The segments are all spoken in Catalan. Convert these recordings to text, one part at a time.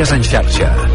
Notícies en xarxa.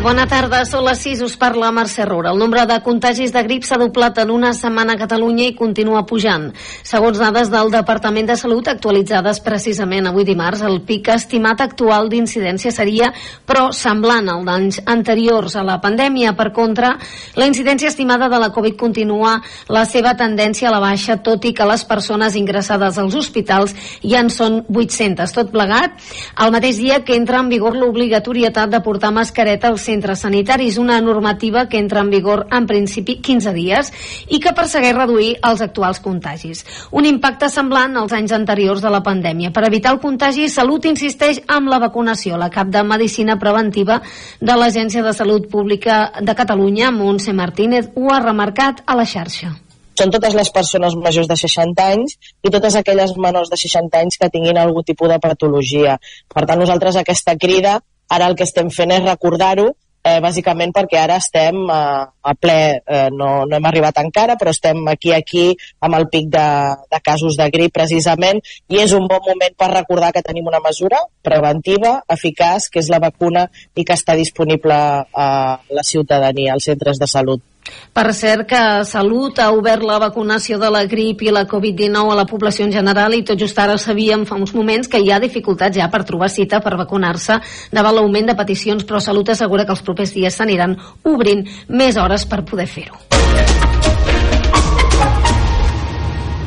Bona tarda, són les 6, us parla Mercè Rura. El nombre de contagis de grip s'ha doblat en una setmana a Catalunya i continua pujant. Segons dades del Departament de Salut actualitzades precisament avui dimarts, el pic estimat actual d'incidència seria, però semblant al d'anys anteriors a la pandèmia. Per contra, la incidència estimada de la Covid continua la seva tendència a la baixa, tot i que les persones ingressades als hospitals ja en són 800. Tot plegat, el mateix dia que entra en vigor l'obligatorietat de portar mascareta als centres sanitaris, una normativa que entra en vigor en principi 15 dies i que persegueix reduir els actuals contagis. Un impacte semblant als anys anteriors de la pandèmia. Per evitar el contagi, Salut insisteix amb la vacunació. La cap de Medicina Preventiva de l'Agència de Salut Pública de Catalunya, Montse Martínez, ho ha remarcat a la xarxa són totes les persones majors de 60 anys i totes aquelles menors de 60 anys que tinguin algun tipus de patologia. Per tant, nosaltres aquesta crida Ara el que estem fent és recordar-ho, eh, bàsicament perquè ara estem eh, a ple, eh, no, no hem arribat encara, però estem aquí aquí amb el pic de, de casos de grip precisament i és un bon moment per recordar que tenim una mesura preventiva, eficaç, que és la vacuna i que està disponible a la ciutadania, als centres de salut. Per cert que Salut ha obert la vacunació de la grip i la Covid-19 a la població en general i tot just ara sabíem fa uns moments que hi ha dificultats ja per trobar cita per vacunar-se davant l'augment de peticions, però Salut assegura que els propers dies s'aniran obrint més hores per poder fer-ho.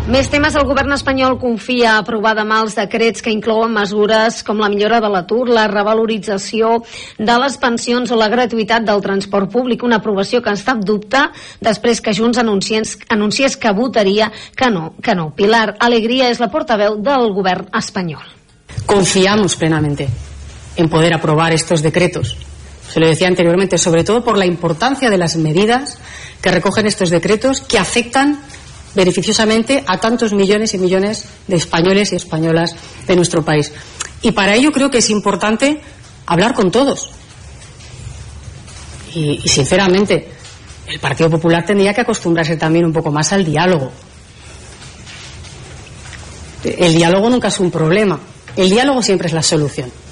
Més temes. El govern espanyol confia aprovar demà els decrets que inclouen mesures com la millora de l'atur, la revalorització de les pensions o la gratuïtat del transport públic, una aprovació que està en dubte després que Junts anunciés, anunciés que votaria que no, que no. Pilar Alegría és la portaveu del govern espanyol. Confiamos plenamente en poder aprobar estos decretos. Se lo decía anteriormente, sobre todo por la importancia de las medidas que recogen estos decretos que afectan beneficiosamente a tantos millones y millones de españoles y españolas de nuestro país. Y para ello creo que es importante hablar con todos. Y, sinceramente, el Partido Popular tendría que acostumbrarse también un poco más al diálogo. El diálogo nunca es un problema. El diálogo siempre es la solución.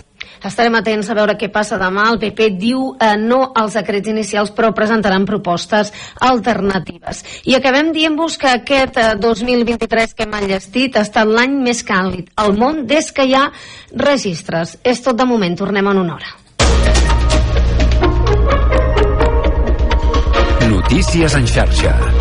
Estarem atents a veure què passa demà. El PP diu eh, no als decrets inicials, però presentaran propostes alternatives. I acabem dient-vos que aquest eh, 2023 que hem enllestit ha estat l'any més càlid al món des que hi ha registres. És tot de moment. Tornem en una hora. Notícies en xarxa.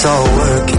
it's all working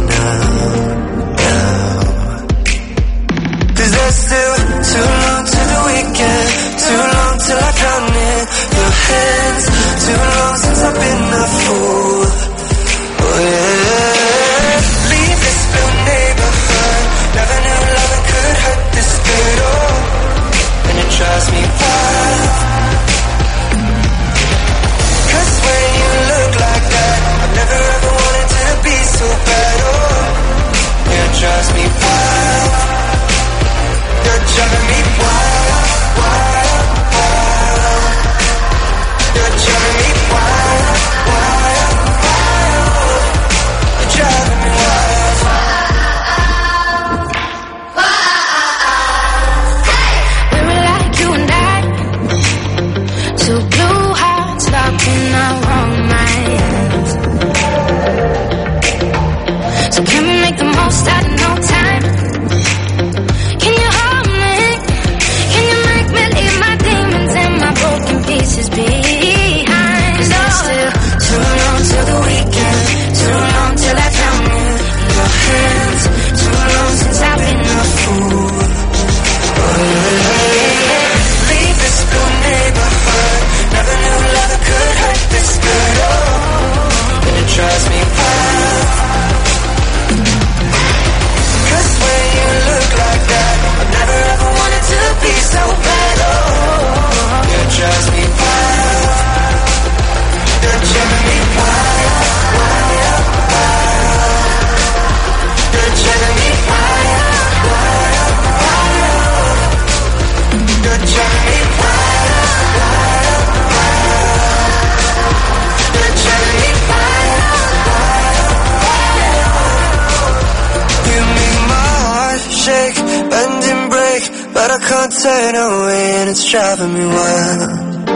driving me wild.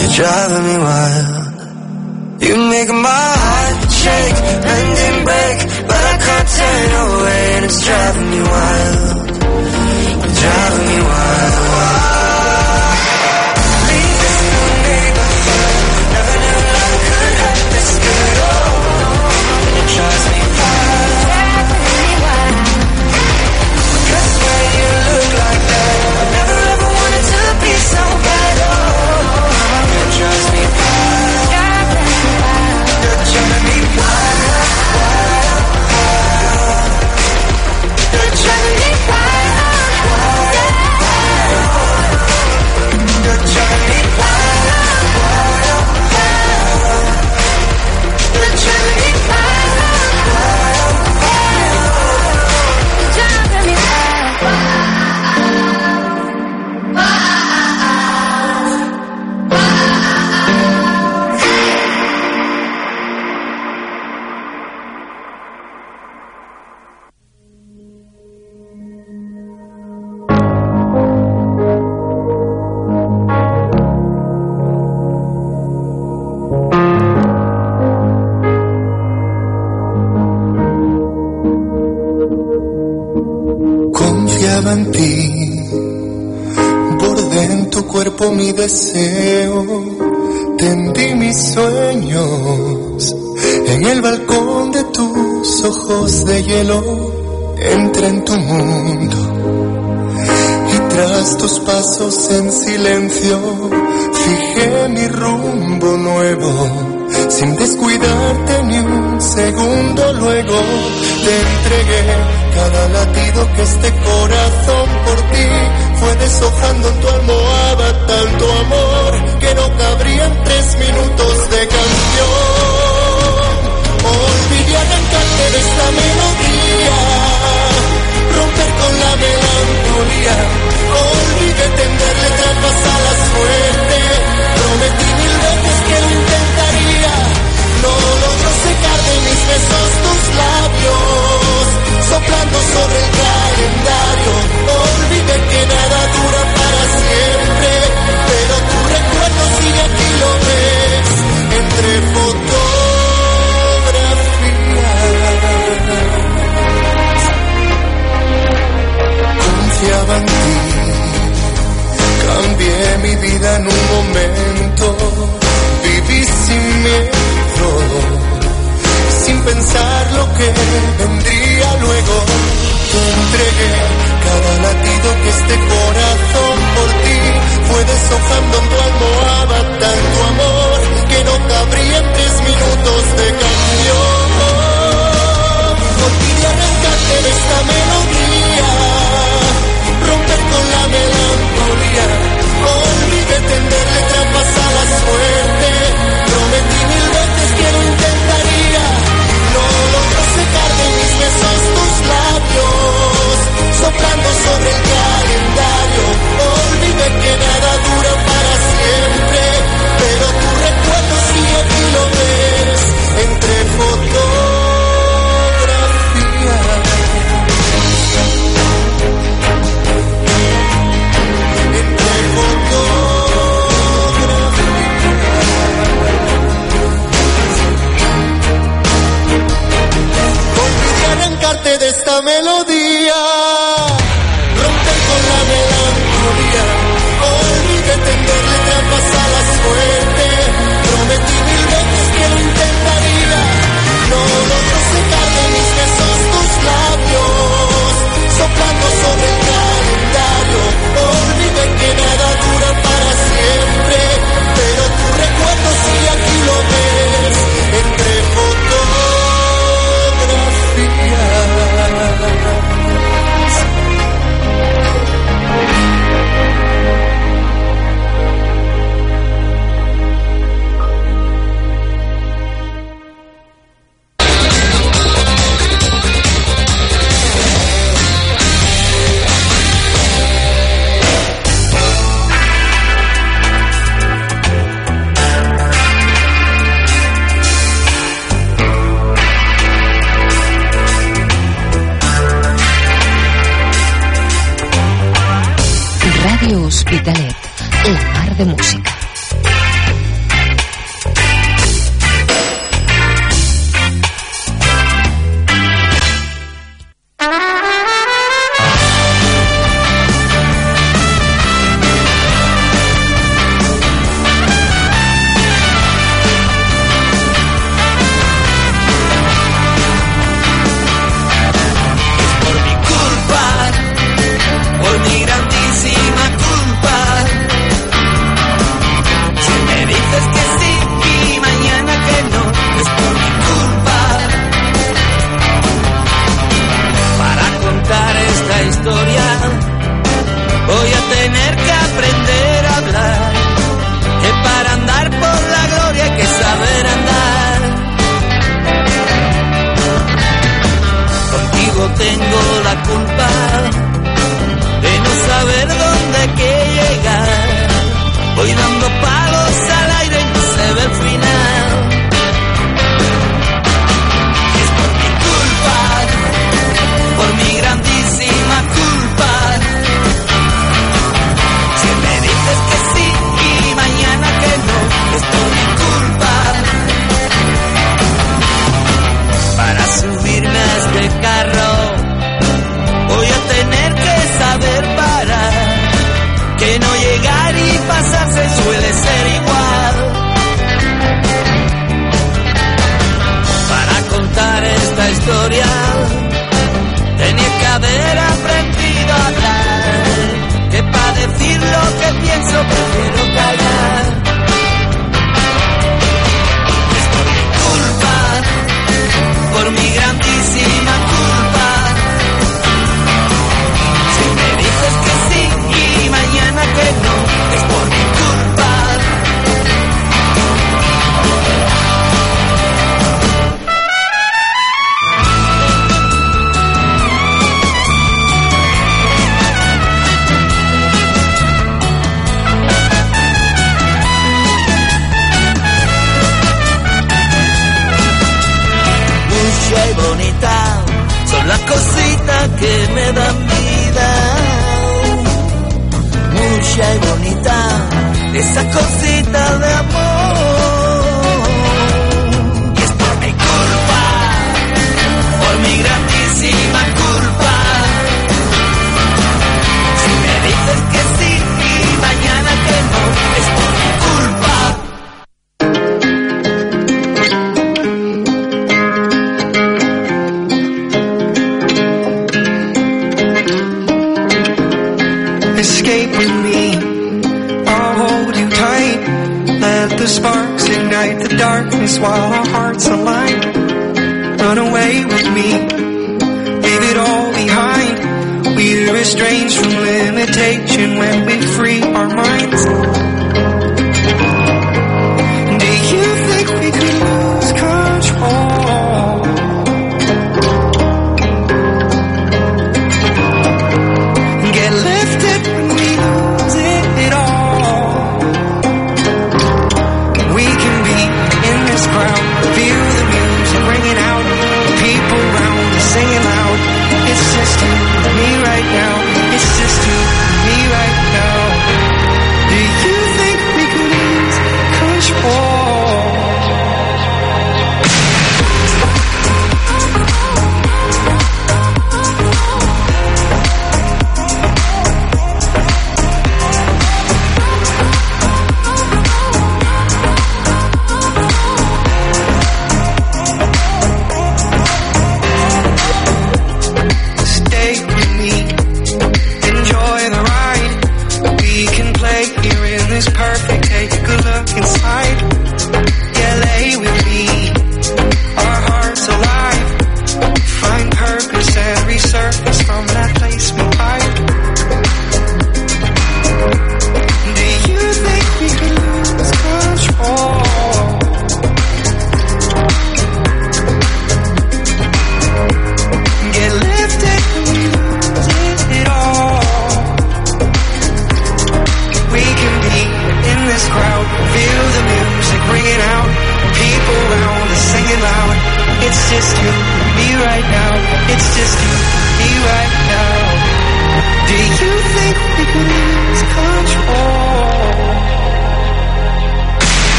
You're driving me wild. Mi deseo, tendí mis sueños en el balcón de tus ojos de hielo, entré en tu mundo y tras tus pasos en silencio fijé mi rumbo nuevo. Sin descuidarte ni un segundo luego te entregué cada latido que este corazón por ti fue deshojando en tu almohada tanto amor que no cabría en tres minutos de canción. Olvidé arrancarte de esta melodía, romper con la melancolía. Olvidé tenderle trampas a la suerte, prometí mil veces que lo intentaría. No logro secar de mis besos tus labios, soplando sobre el calendario. Olvidé que nada dura para siempre, pero tu recuerdo sigue aquí, lo ves, entre fotografías. Confiaba en ti, cambié mi vida en un momento, viví sin miedo sin pensar lo que vendría luego. Te entregué cada latido que este corazón por ti fue deshojando en tu almohada tanto amor que no cabría en tres minutos de canción. Olvidé arrancarte de esta melodía,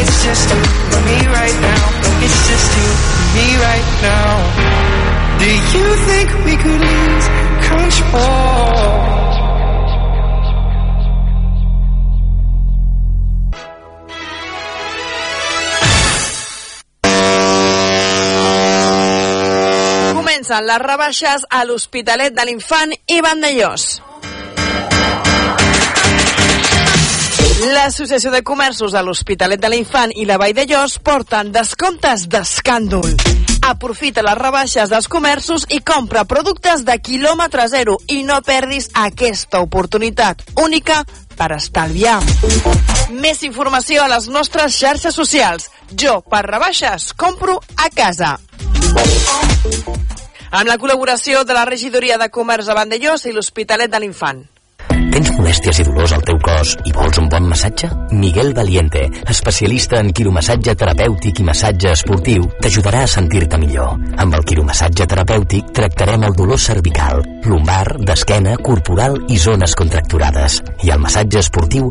It's just you and me right now. It's just you and me right now. Do you think we could lose control? Comencen les rebaixes a l'Hospitalet de l'Infant i Vandellós. L'Associació de Comerços de l'Hospitalet de l'Infant i la Vall de Llos porten descomptes d'escàndol. Aprofita les rebaixes dels comerços i compra productes de quilòmetre zero i no perdis aquesta oportunitat única per estalviar. Més informació a les nostres xarxes socials. Jo, per rebaixes, compro a casa. Amb la col·laboració de la Regidoria de Comerç de Vandellós i l'Hospitalet de l'Infant. Molèsties i dolors al teu cos i vols un bon massatge? Miguel Valiente, especialista en quiromassatge terapèutic i massatge esportiu, t'ajudarà a sentir-te millor. Amb el quiromassatge terapèutic tractarem el dolor cervical, lumbar, d'esquena, corporal i zones contracturades. I al massatge esportiu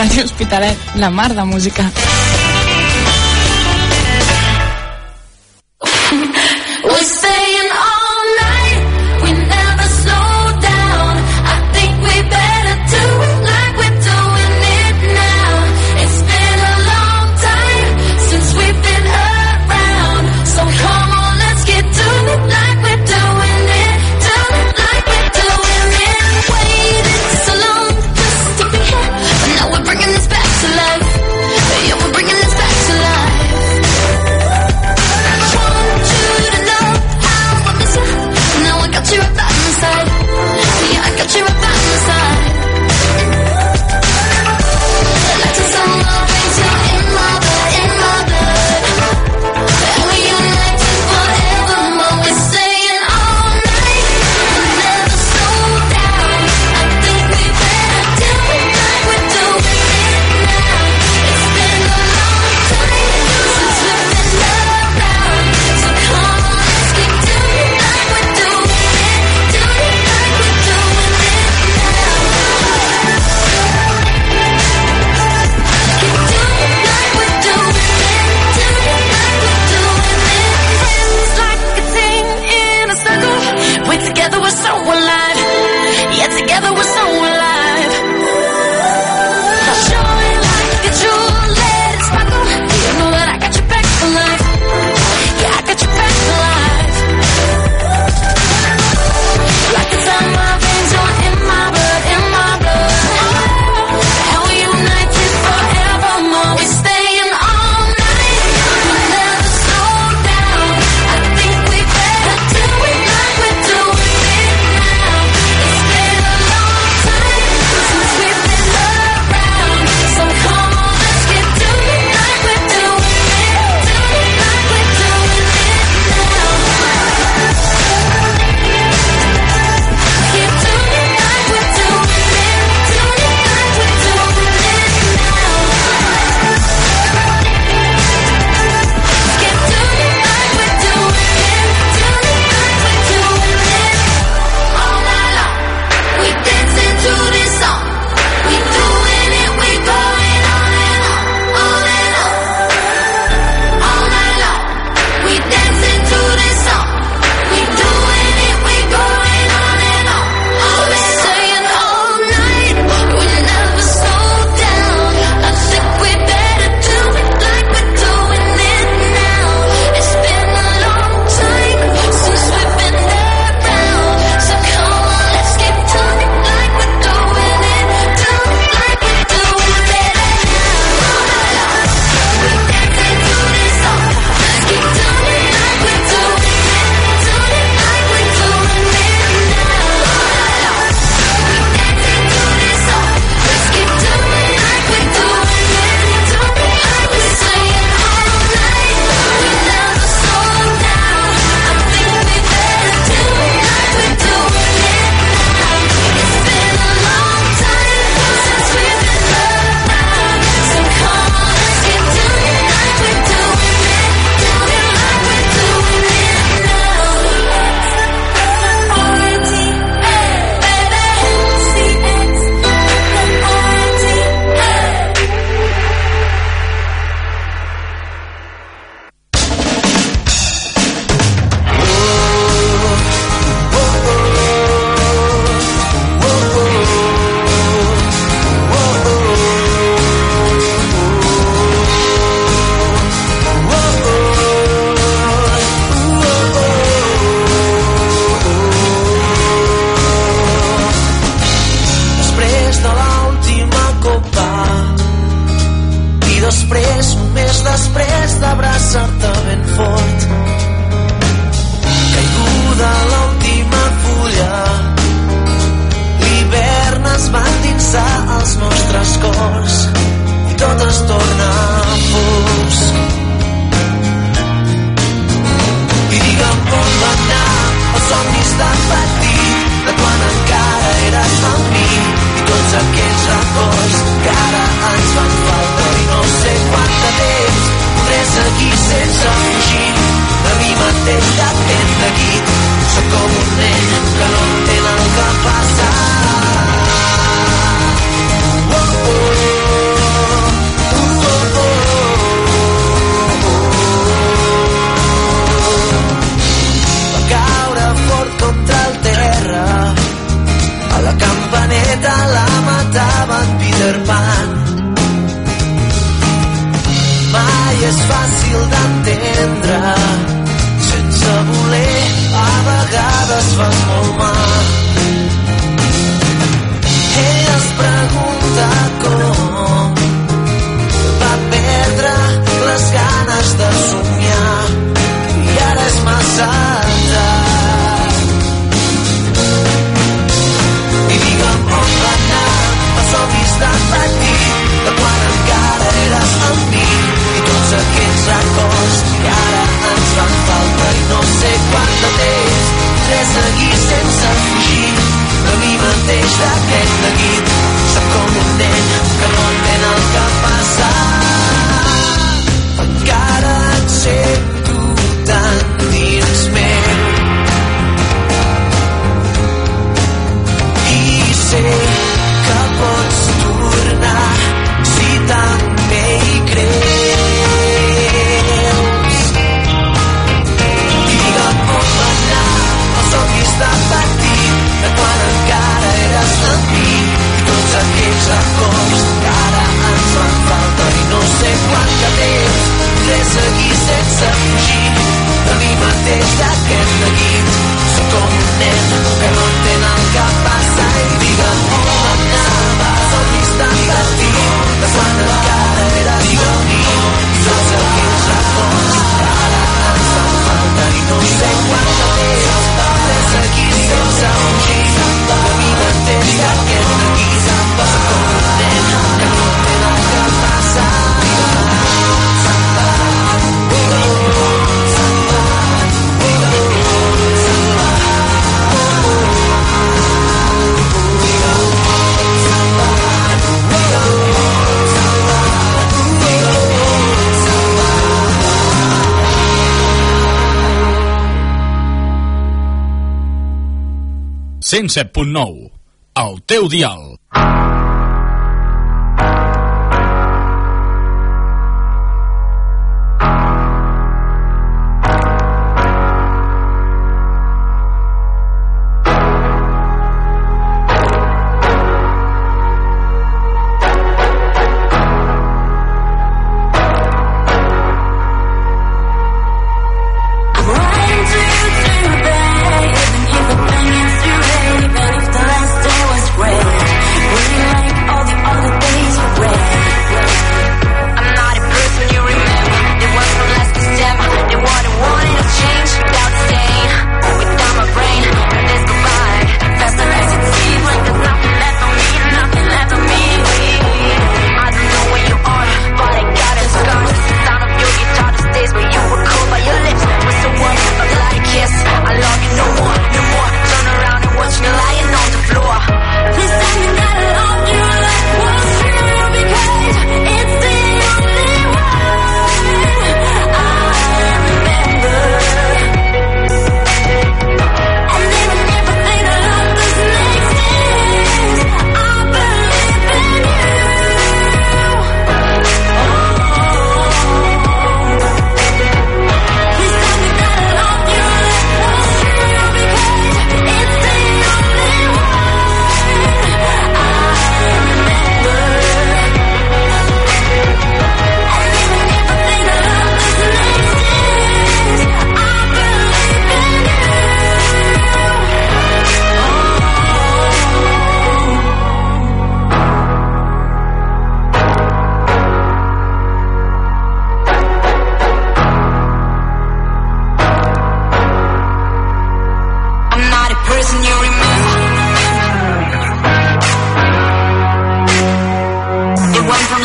Ràdio Hospitalet, la mar de música. 107.9, el teu dial.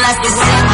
like the.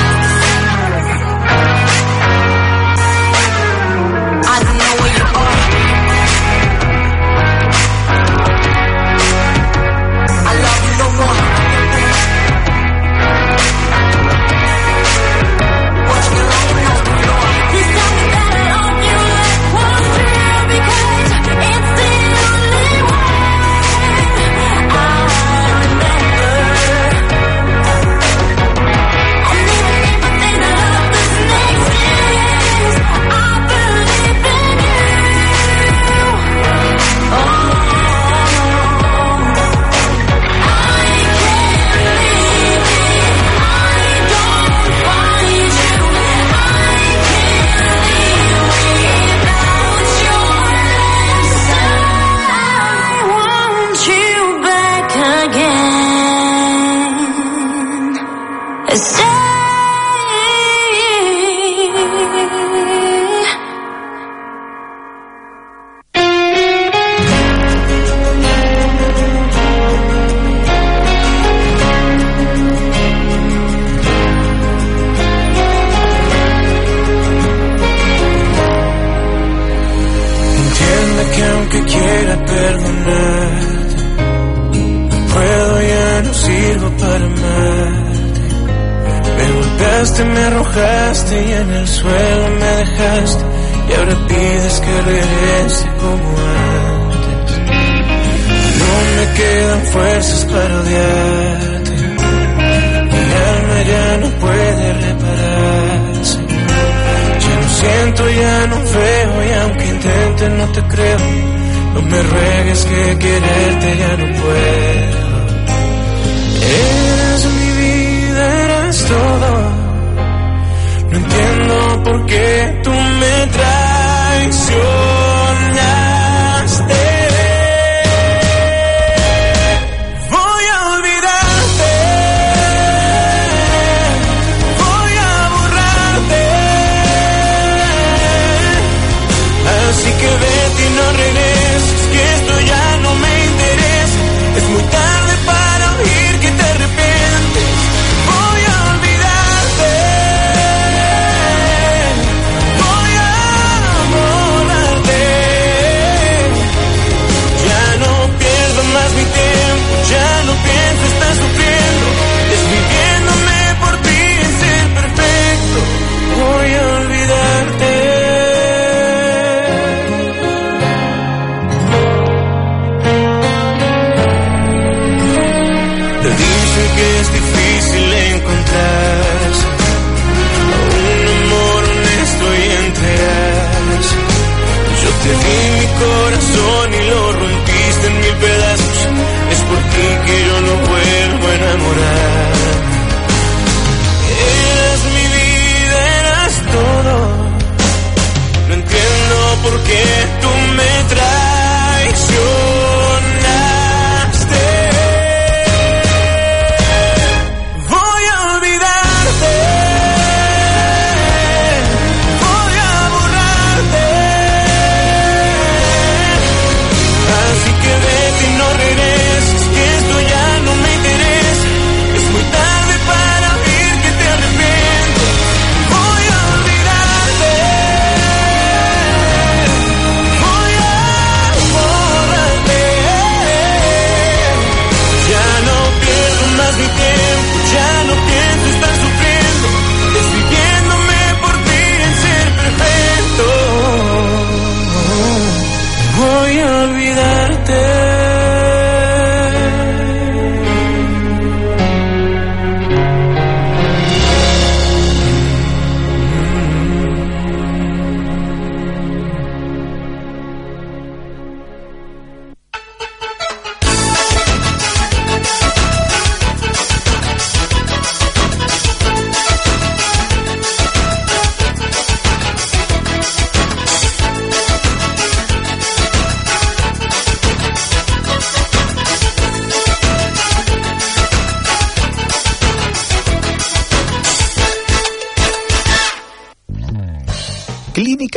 Te creo. No me ruegues que quererte ya no puedo. Eres mi vida, eres todo. No entiendo por qué tú me traicionaste. Di mi corazón y lo rompiste en mil pedazos. Es por ti que yo no vuelvo a enamorar. Eras mi vida, eras todo. No entiendo por qué tú me traicionaste.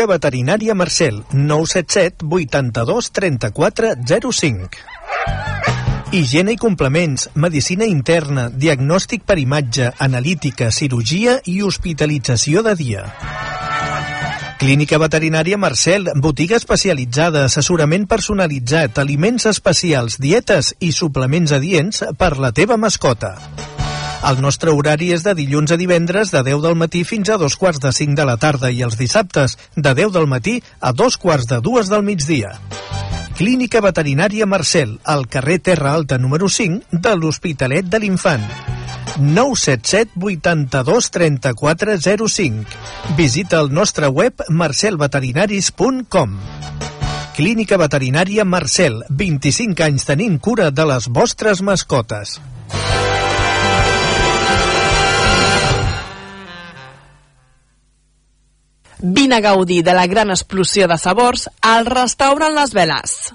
Clínica Veterinària Marcel, 977 82 34 05. Higiene i complements, medicina interna, diagnòstic per imatge, analítica, cirurgia i hospitalització de dia. Clínica Veterinària Marcel, botiga especialitzada, assessorament personalitzat, aliments especials, dietes i suplements adients per la teva mascota. El nostre horari és de dilluns a divendres de 10 del matí fins a dos quarts de 5 de la tarda i els dissabtes de 10 del matí a dos quarts de dues del migdia. Clínica Veterinària Marcel, al carrer Terra Alta número 5 de l'Hospitalet de l'Infant. 977 82 34 05. Visita el nostre web marcelveterinaris.com. Clínica Veterinària Marcel, 25 anys tenint cura de les vostres mascotes. Vine a gaudir de la gran explosió de sabors al restaurant Les Veles.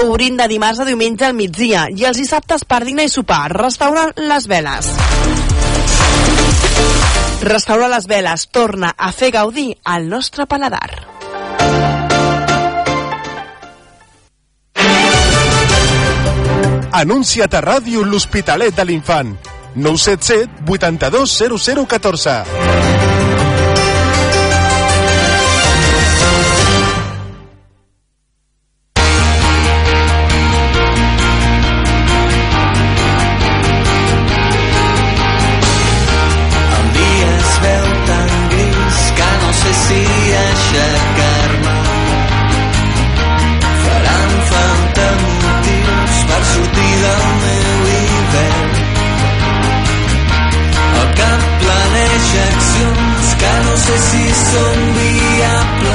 Obrint de dimarts a diumenge al migdia i els dissabtes per dinar i sopar. Restaurant Les Veles. Restaurant Les Veles torna a fer gaudir al nostre paladar. Anuncia't a ràdio l'Hospitalet de l'Infant. 977 82 no sé si son sonría.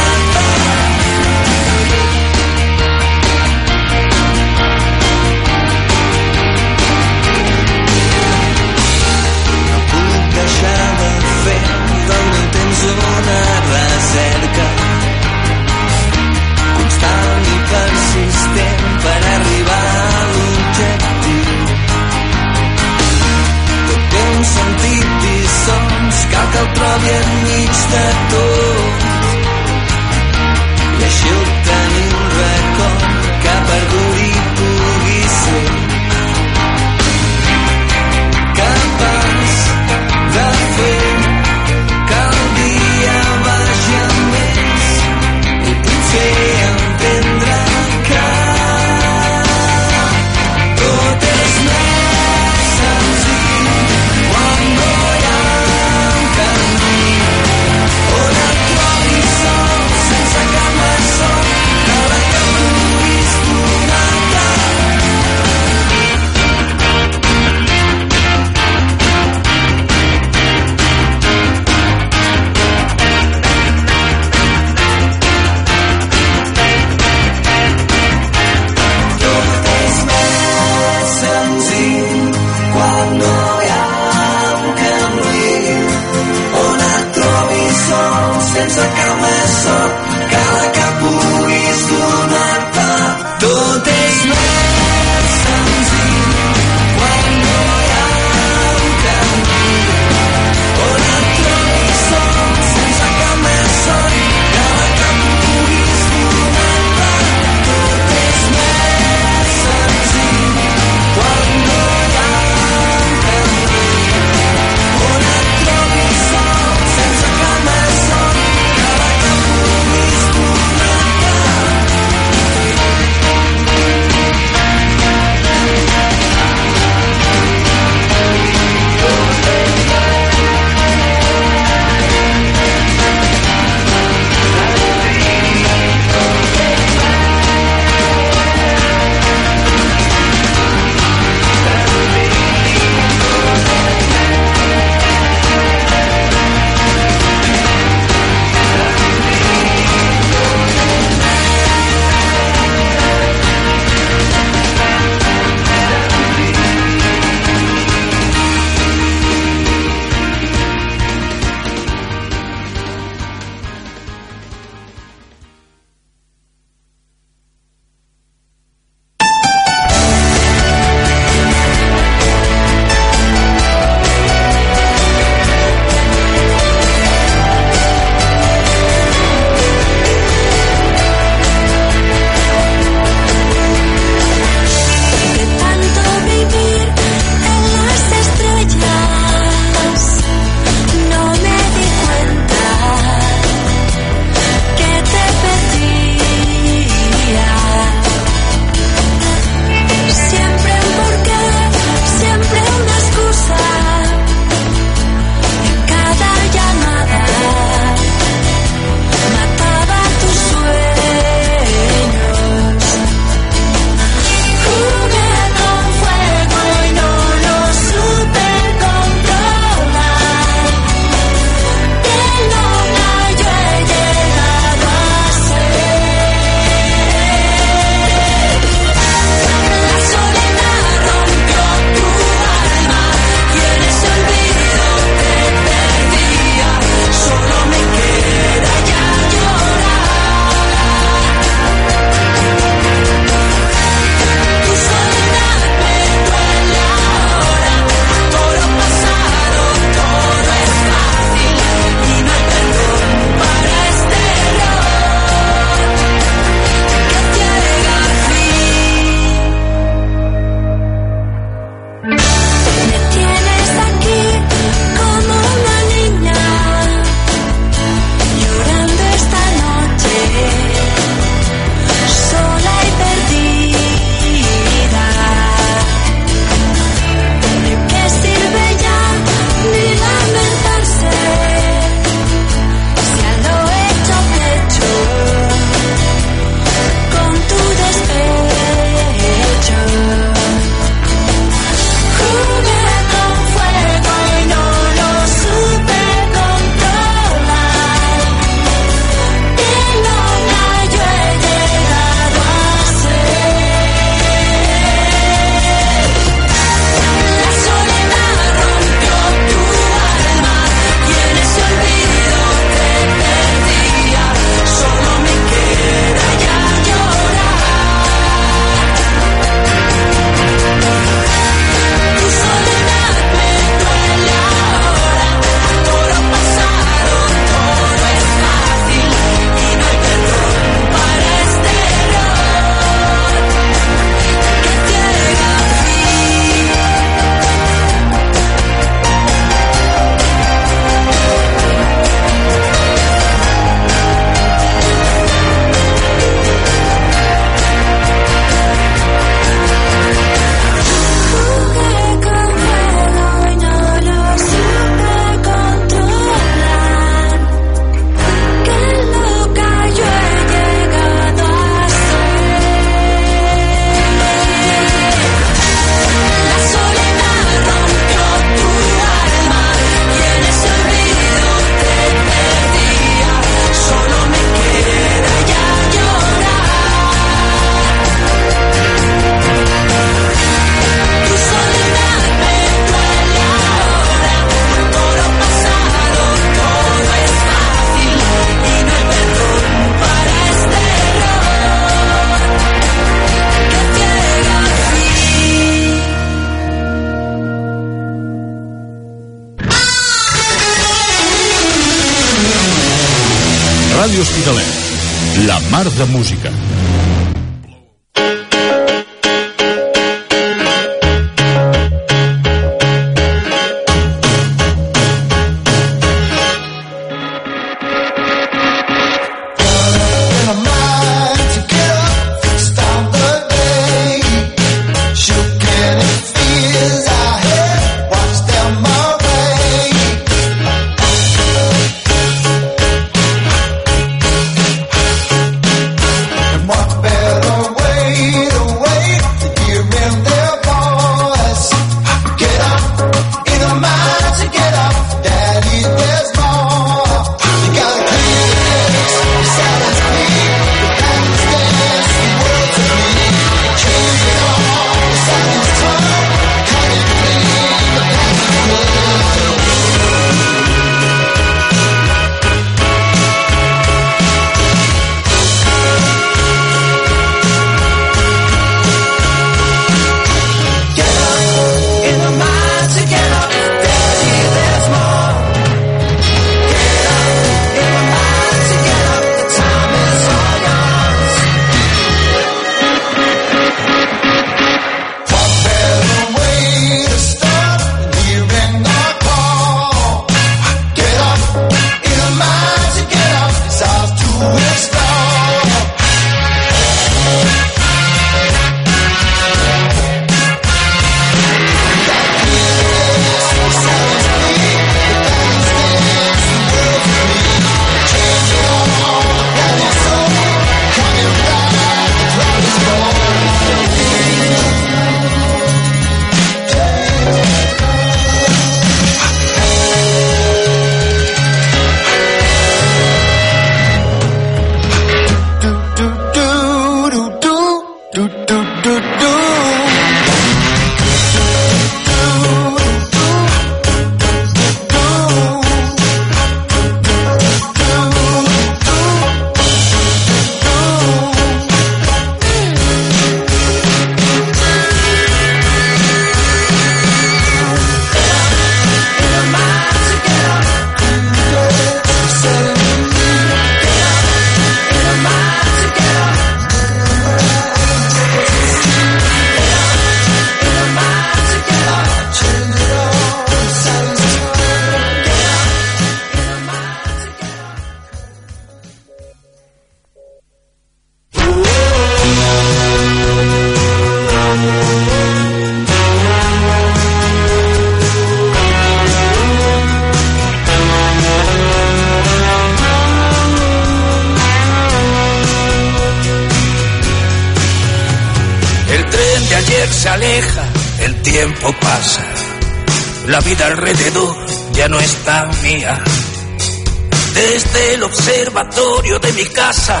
Mi casa,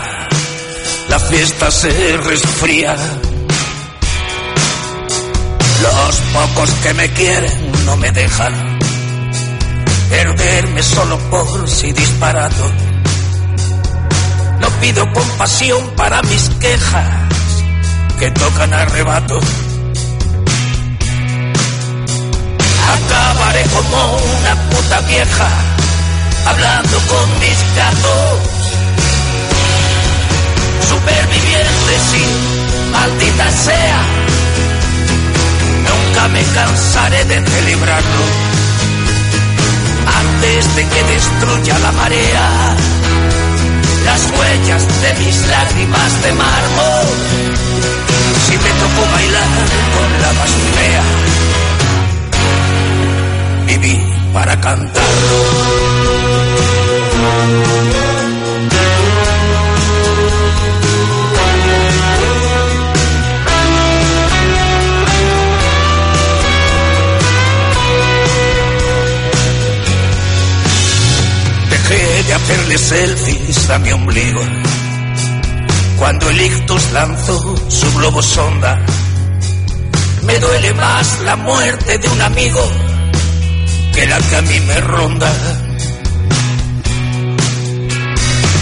la fiesta se resfría. Los pocos que me quieren no me dejan perderme solo por si disparado. No pido compasión para mis quejas que tocan arrebato. Acabaré como una puta vieja hablando con mis gatos. Superviviente, sí, maldita sea. Nunca me cansaré de celebrarlo antes de que destruya la marea las huellas de mis lágrimas de mármol. Si me tocó bailar con la más viví para cantarlo. Selfies a mi ombligo cuando el ictus lanzó su globo sonda. Me duele más la muerte de un amigo que la que a mí me ronda.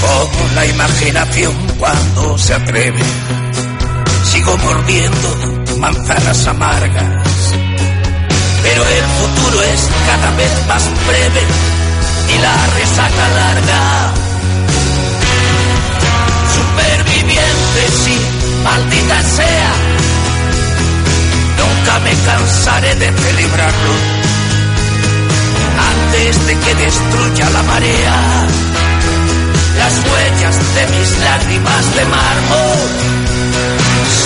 Como la imaginación cuando se atreve, sigo mordiendo manzanas amargas. Pero el futuro es cada vez más breve y la resaca larga. Superviviente sí, maldita sea. Nunca me cansaré de celebrarlo antes de que destruya la marea las huellas de mis lágrimas de mármol.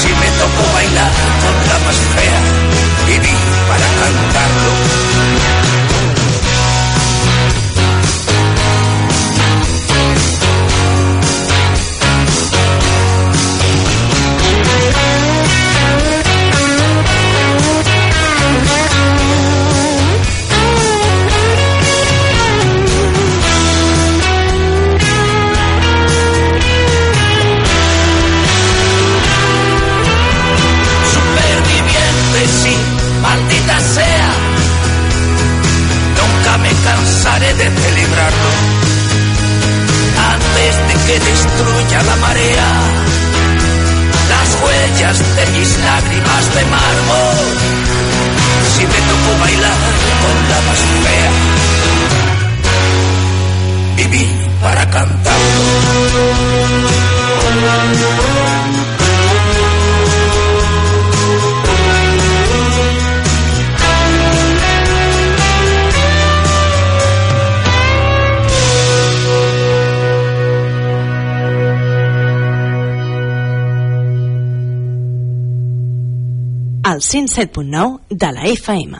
Si me tocó bailar con la más fea, viví para cantarlo. Que destruya la marea las huellas de mis lágrimas de mármol. Si me tocó bailar con la más fea, 107.9 de la FM.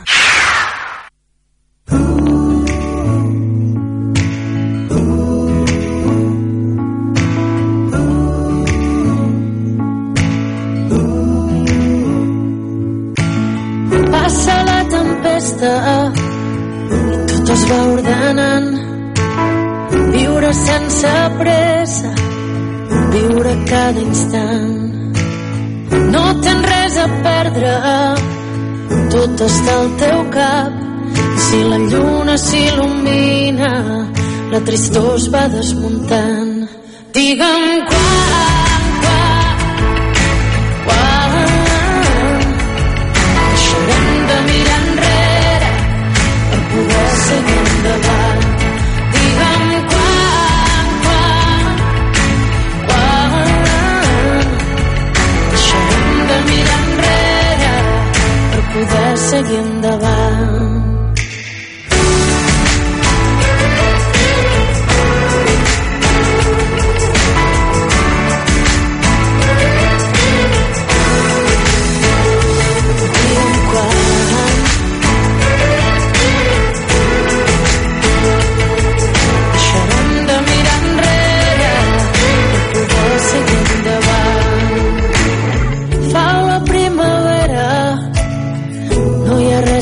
Passa la tempesta i tot es va ordenant. Viure sense pressa, viure cada instant. Tot està al teu cap. I si la lluna s'il·lumina, la tristor es va desmuntant. Digue'm quan, poder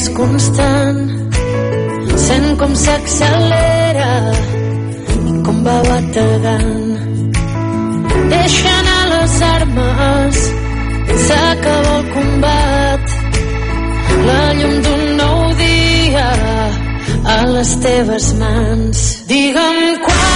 res constant. Sent com s'accelera i com va bategant. Deixa anar les armes, s'acaba el combat. La llum d'un nou dia a les teves mans. Digue'm quan,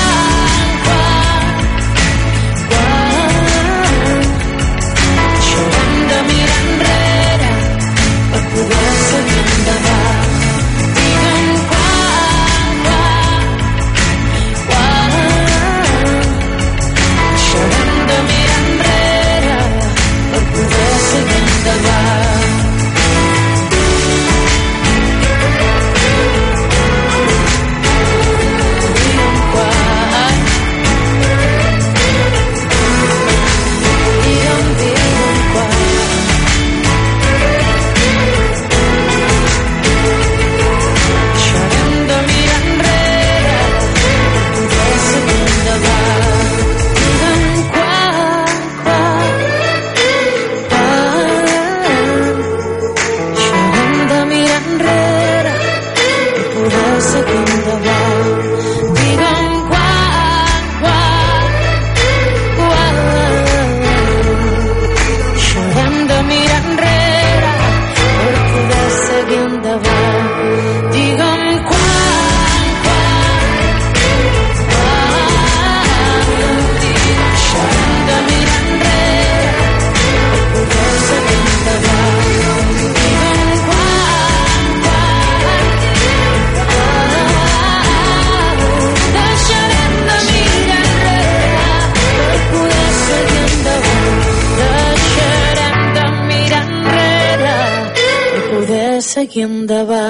seguim davant.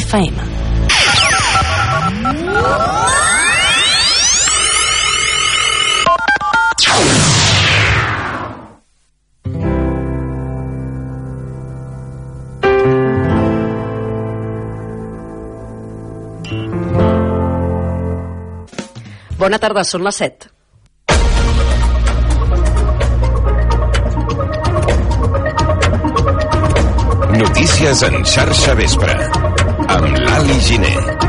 FM. Bona tarda, són les 7. Notícies en xarxa vespre amb Ali Giné.